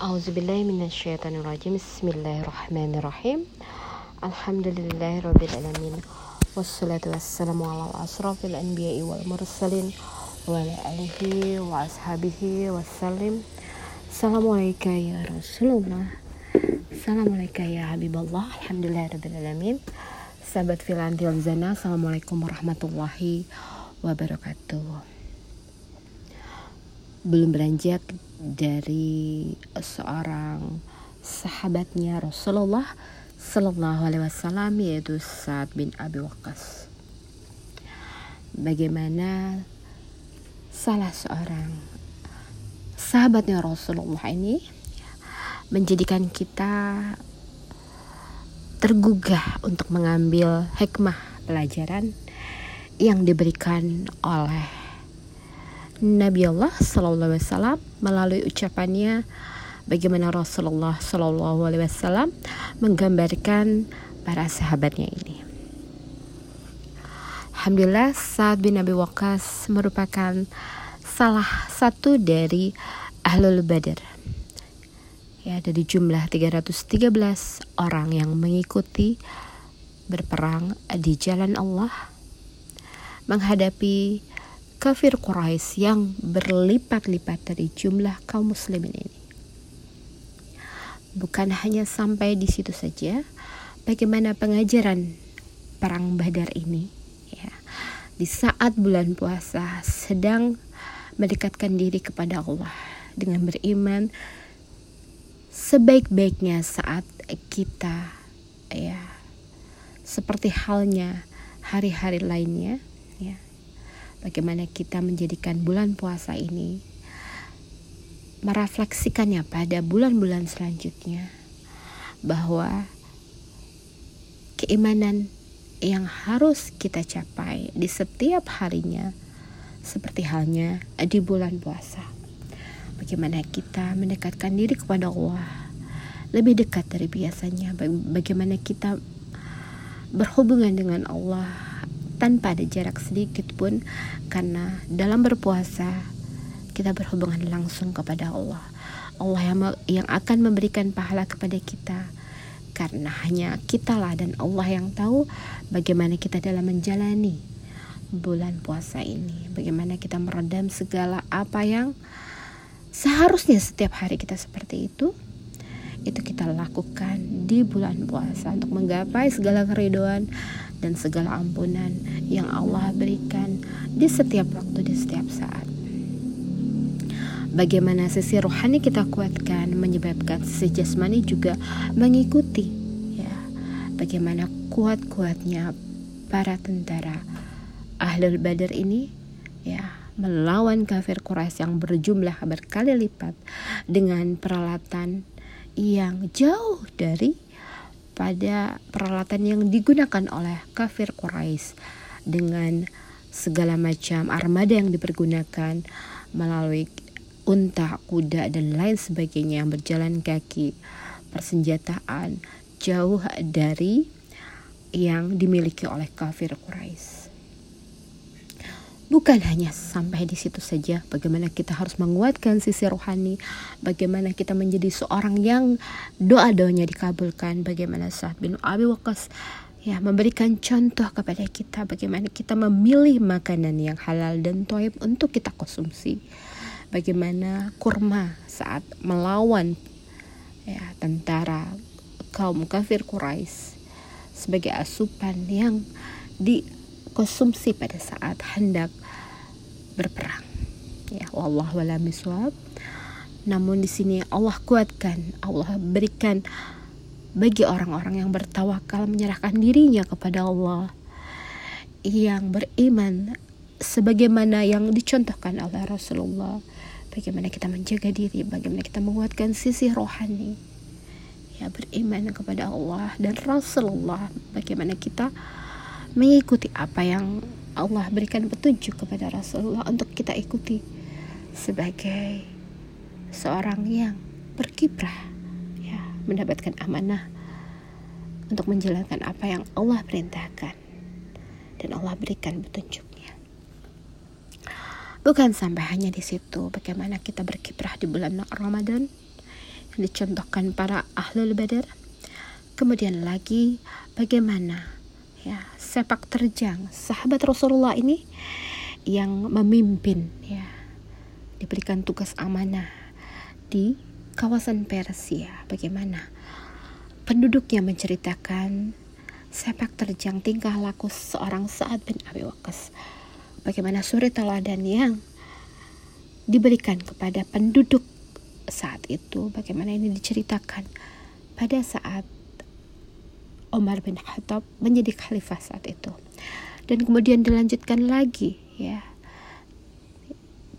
A'udzubillahiminasyaitonirrajim Bismillahirrahmanirrahim. Alhamdulillahirrabbilalamin Wassalatu wassalamu ala asrafil anbiya'i wal mursalin Wa ala alihi wa ashabihi wassalim. Assalamualaikum ya Rasulullah. Assalamualaikum ya Habiballah Alhamdulillahirrabbilalamin Sahabat Filantil Zana Assalamualaikum warahmatullahi wabarakatuh belum beranjak dari seorang sahabatnya Rasulullah Sallallahu Alaihi Wasallam yaitu Sa'ad bin Abi Waqqas. Bagaimana salah seorang sahabatnya Rasulullah ini menjadikan kita tergugah untuk mengambil hikmah pelajaran yang diberikan oleh Nabi Allah Wasallam melalui ucapannya bagaimana Rasulullah Wasallam menggambarkan para sahabatnya ini. Alhamdulillah Sa'ad bin Abi Waqqas merupakan salah satu dari Ahlul Badar. Ya, dari jumlah 313 orang yang mengikuti berperang di jalan Allah menghadapi kafir Quraisy yang berlipat-lipat dari jumlah kaum muslimin ini. Bukan hanya sampai di situ saja, bagaimana pengajaran perang Badar ini ya. Di saat bulan puasa sedang mendekatkan diri kepada Allah dengan beriman sebaik-baiknya saat kita ya seperti halnya hari-hari lainnya ya bagaimana kita menjadikan bulan puasa ini merefleksikannya pada bulan-bulan selanjutnya bahwa keimanan yang harus kita capai di setiap harinya seperti halnya di bulan puasa. Bagaimana kita mendekatkan diri kepada Allah lebih dekat dari biasanya. Bagaimana kita berhubungan dengan Allah tanpa ada jarak sedikit pun karena dalam berpuasa kita berhubungan langsung kepada Allah. Allah yang yang akan memberikan pahala kepada kita karena hanya kitalah dan Allah yang tahu bagaimana kita dalam menjalani bulan puasa ini. Bagaimana kita meredam segala apa yang seharusnya setiap hari kita seperti itu itu kita lakukan di bulan puasa untuk menggapai segala keridoan dan segala ampunan yang Allah berikan di setiap waktu di setiap saat. Bagaimana sisi rohani kita kuatkan menyebabkan sisi jasmani juga mengikuti ya. Bagaimana kuat-kuatnya para tentara Ahlul Badar ini ya melawan kafir Quraisy yang berjumlah berkali lipat dengan peralatan yang jauh dari pada peralatan yang digunakan oleh kafir Quraisy dengan segala macam armada yang dipergunakan melalui unta, kuda dan lain sebagainya yang berjalan kaki, persenjataan jauh dari yang dimiliki oleh kafir Quraisy. Bukan hanya sampai di situ saja, bagaimana kita harus menguatkan sisi rohani, bagaimana kita menjadi seorang yang doa-doanya dikabulkan, bagaimana saat bin Abi Waqqas ya memberikan contoh kepada kita bagaimana kita memilih makanan yang halal dan toib untuk kita konsumsi. Bagaimana kurma saat melawan ya tentara kaum kafir Quraisy sebagai asupan yang dikonsumsi pada saat hendak berperang. Ya, wallahu a'lam Namun di sini Allah kuatkan, Allah berikan bagi orang-orang yang bertawakal menyerahkan dirinya kepada Allah yang beriman sebagaimana yang dicontohkan oleh Rasulullah. Bagaimana kita menjaga diri bagaimana kita menguatkan sisi rohani. Ya beriman kepada Allah dan Rasulullah. Bagaimana kita mengikuti apa yang Allah berikan petunjuk kepada Rasulullah untuk kita ikuti sebagai seorang yang berkiprah ya mendapatkan amanah untuk menjalankan apa yang Allah perintahkan. Dan Allah berikan petunjuknya. Bukan sampai hanya di situ bagaimana kita berkiprah di bulan Ramadan dicontohkan para ahlul badar. Kemudian lagi bagaimana ya sepak terjang. Sahabat Rasulullah ini yang memimpin. Ya diberikan tugas amanah di kawasan Persia. Bagaimana? Penduduknya menceritakan sepak terjang tingkah laku seorang Sa'ad bin Abi Waqqas. Bagaimana suri teladan yang diberikan kepada penduduk saat itu? Bagaimana ini diceritakan pada saat Umar bin Khattab menjadi khalifah saat itu. Dan kemudian dilanjutkan lagi ya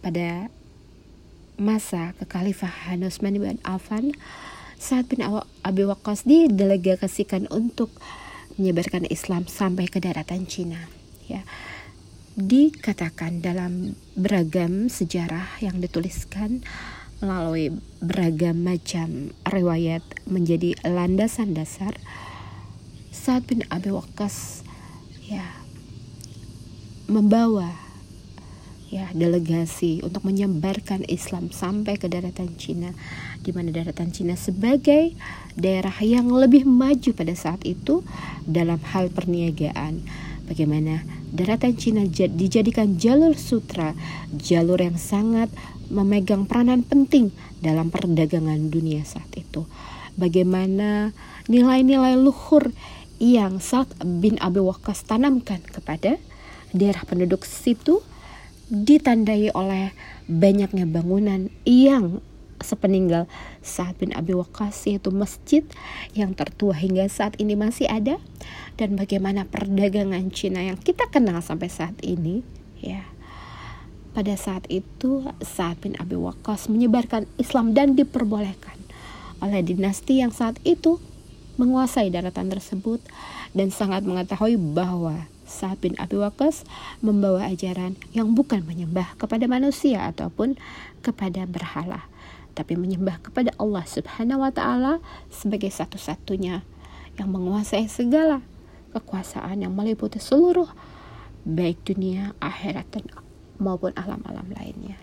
pada masa kekhalifahan Utsman bin Affan saat bin Abi Waqqas didelegasikan untuk menyebarkan Islam sampai ke daratan Cina ya. Dikatakan dalam beragam sejarah yang dituliskan melalui beragam macam riwayat menjadi landasan dasar saat bin Abi Waqqas ya membawa ya delegasi untuk menyebarkan Islam sampai ke daratan Cina di mana daratan Cina sebagai daerah yang lebih maju pada saat itu dalam hal perniagaan bagaimana daratan Cina dijadikan jalur sutra, jalur yang sangat memegang peranan penting dalam perdagangan dunia saat itu. Bagaimana nilai-nilai luhur yang saat bin Abi Waqqas tanamkan kepada daerah penduduk situ ditandai oleh banyaknya bangunan yang sepeninggal saat bin Abi Waqqas yaitu masjid yang tertua hingga saat ini masih ada. Dan bagaimana perdagangan Cina yang kita kenal sampai saat ini ya. Pada saat itu saat bin Abi Waqqas menyebarkan Islam dan diperbolehkan oleh dinasti yang saat itu menguasai daratan tersebut dan sangat mengetahui bahwa saat bin Abi Waqqas membawa ajaran yang bukan menyembah kepada manusia ataupun kepada berhala tapi menyembah kepada Allah Subhanahu wa taala sebagai satu-satunya yang menguasai segala kekuasaan yang meliputi seluruh baik dunia, akhirat dan maupun alam-alam lainnya.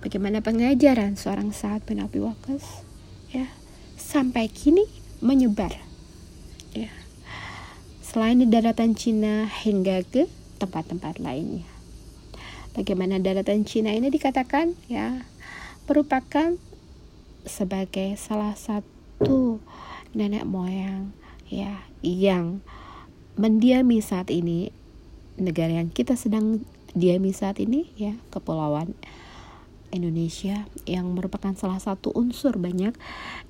Bagaimana pengajaran seorang saat bin Abi Waqqas ya sampai kini menyebar. Ya selain di daratan Cina hingga ke tempat-tempat lainnya. Bagaimana daratan Cina ini dikatakan? Ya merupakan sebagai salah satu nenek moyang ya yang mendiami saat ini. Negara yang kita sedang diami saat ini ya kepulauan Indonesia yang merupakan salah satu unsur banyak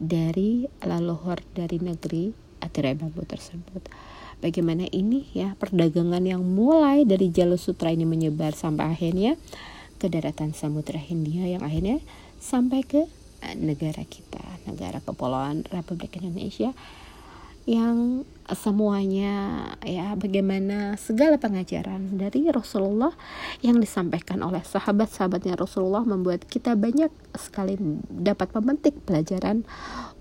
dari leluhur dari negeri Atirai Bambu tersebut. Bagaimana ini ya perdagangan yang mulai dari jalur sutra ini menyebar sampai akhirnya ke daratan Samudra Hindia yang akhirnya sampai ke eh, negara kita, negara kepulauan Republik Indonesia yang semuanya ya bagaimana segala pengajaran dari Rasulullah yang disampaikan oleh sahabat-sahabatnya Rasulullah membuat kita banyak sekali dapat memetik pelajaran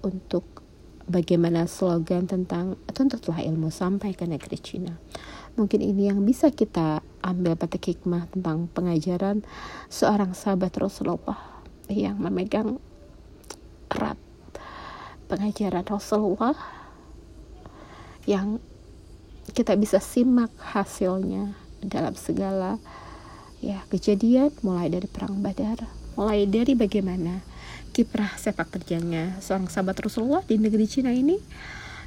untuk bagaimana slogan tentang tuntutlah ilmu sampai ke negeri Cina. Mungkin ini yang bisa kita ambil petik hikmah tentang pengajaran seorang sahabat Rasulullah yang memegang erat pengajaran Rasulullah yang kita bisa simak hasilnya dalam segala ya kejadian mulai dari perang Badar, mulai dari bagaimana kiprah sepak terjangnya seorang sahabat Rasulullah di negeri Cina ini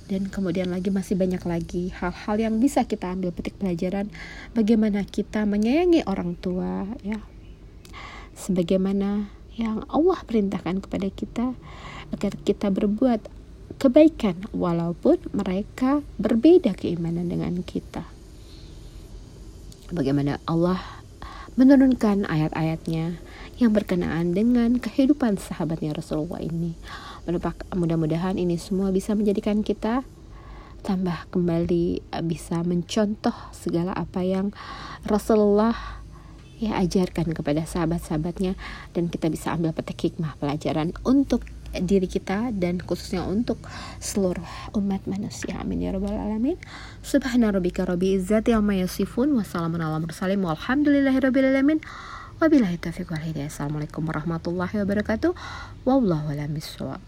dan kemudian lagi masih banyak lagi hal-hal yang bisa kita ambil petik pelajaran bagaimana kita menyayangi orang tua ya sebagaimana yang Allah perintahkan kepada kita agar kita berbuat kebaikan walaupun mereka berbeda keimanan dengan kita. Bagaimana Allah menurunkan ayat-ayatnya yang berkenaan dengan kehidupan sahabatnya Rasulullah ini. Mudah-mudahan ini semua bisa menjadikan kita tambah kembali bisa mencontoh segala apa yang Rasulullah ya ajarkan kepada sahabat-sahabatnya dan kita bisa ambil petik hikmah pelajaran untuk diri kita dan khususnya untuk seluruh umat manusia amin ya rabbal alamin subhana rabbika rabbi izzati amma yasifun wassalamun ala mursalin alamin Wabillahi taufiq wal hidayah. Assalamualaikum warahmatullahi wabarakatuh. Wallahu a'lam bishawab.